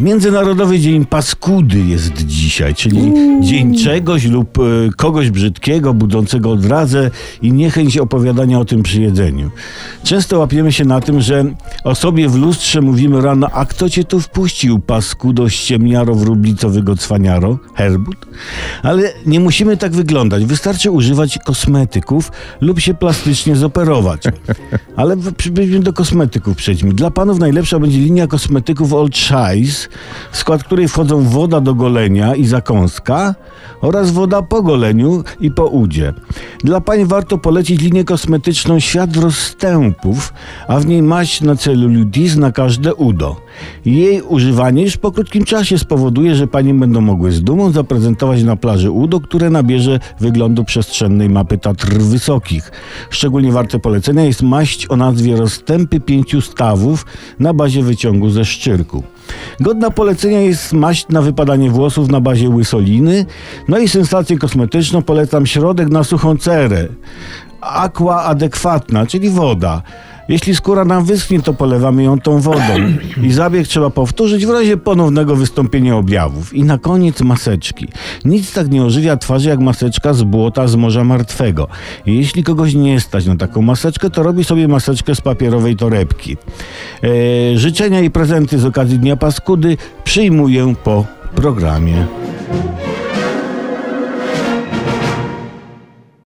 Międzynarodowy Dzień Paskudy jest dzisiaj, czyli dzień czegoś lub e, kogoś brzydkiego, budzącego odrazę i niechęć opowiadania o tym przy jedzeniu. Często łapiemy się na tym, że o sobie w lustrze mówimy rano, a kto cię tu wpuścił, paskudo, ściemniaro, wróblicowy cwaniaro, herbut? Ale nie musimy tak wyglądać, wystarczy używać kosmetyków lub się plastycznie zoperować. Ale do kosmetyków przejdźmy. Dla panów najlepsza będzie linia kosmetyków Old W skład której wchodzą woda do golenia i zakąska oraz woda po goleniu i po udzie. Dla pań warto polecić linię kosmetyczną Świat rozstępów, a w niej maść na celulitis na każde udo. Jej używanie już po krótkim czasie spowoduje, że panie będą mogły z dumą zaprezentować na plaży udo, które nabierze wyglądu przestrzennej mapy Tatr Wysokich. Szczególnie warte polecenia jest maść o nazwie Rozstępy Pięciu Stawów na bazie wyciągu ze szczyrku. Godna polecenia jest maść na wypadanie włosów na bazie łysoliny. No i sensację kosmetyczną polecam środek na suchą cerę. Aqua adekwatna, czyli woda. Jeśli skóra nam wyschnie, to polewamy ją tą wodą. I zabieg trzeba powtórzyć w razie ponownego wystąpienia objawów. I na koniec maseczki. Nic tak nie ożywia twarzy jak maseczka z błota z Morza Martwego. I jeśli kogoś nie stać na taką maseczkę, to robi sobie maseczkę z papierowej torebki. E, życzenia i prezenty z okazji Dnia Paskudy przyjmuję po programie.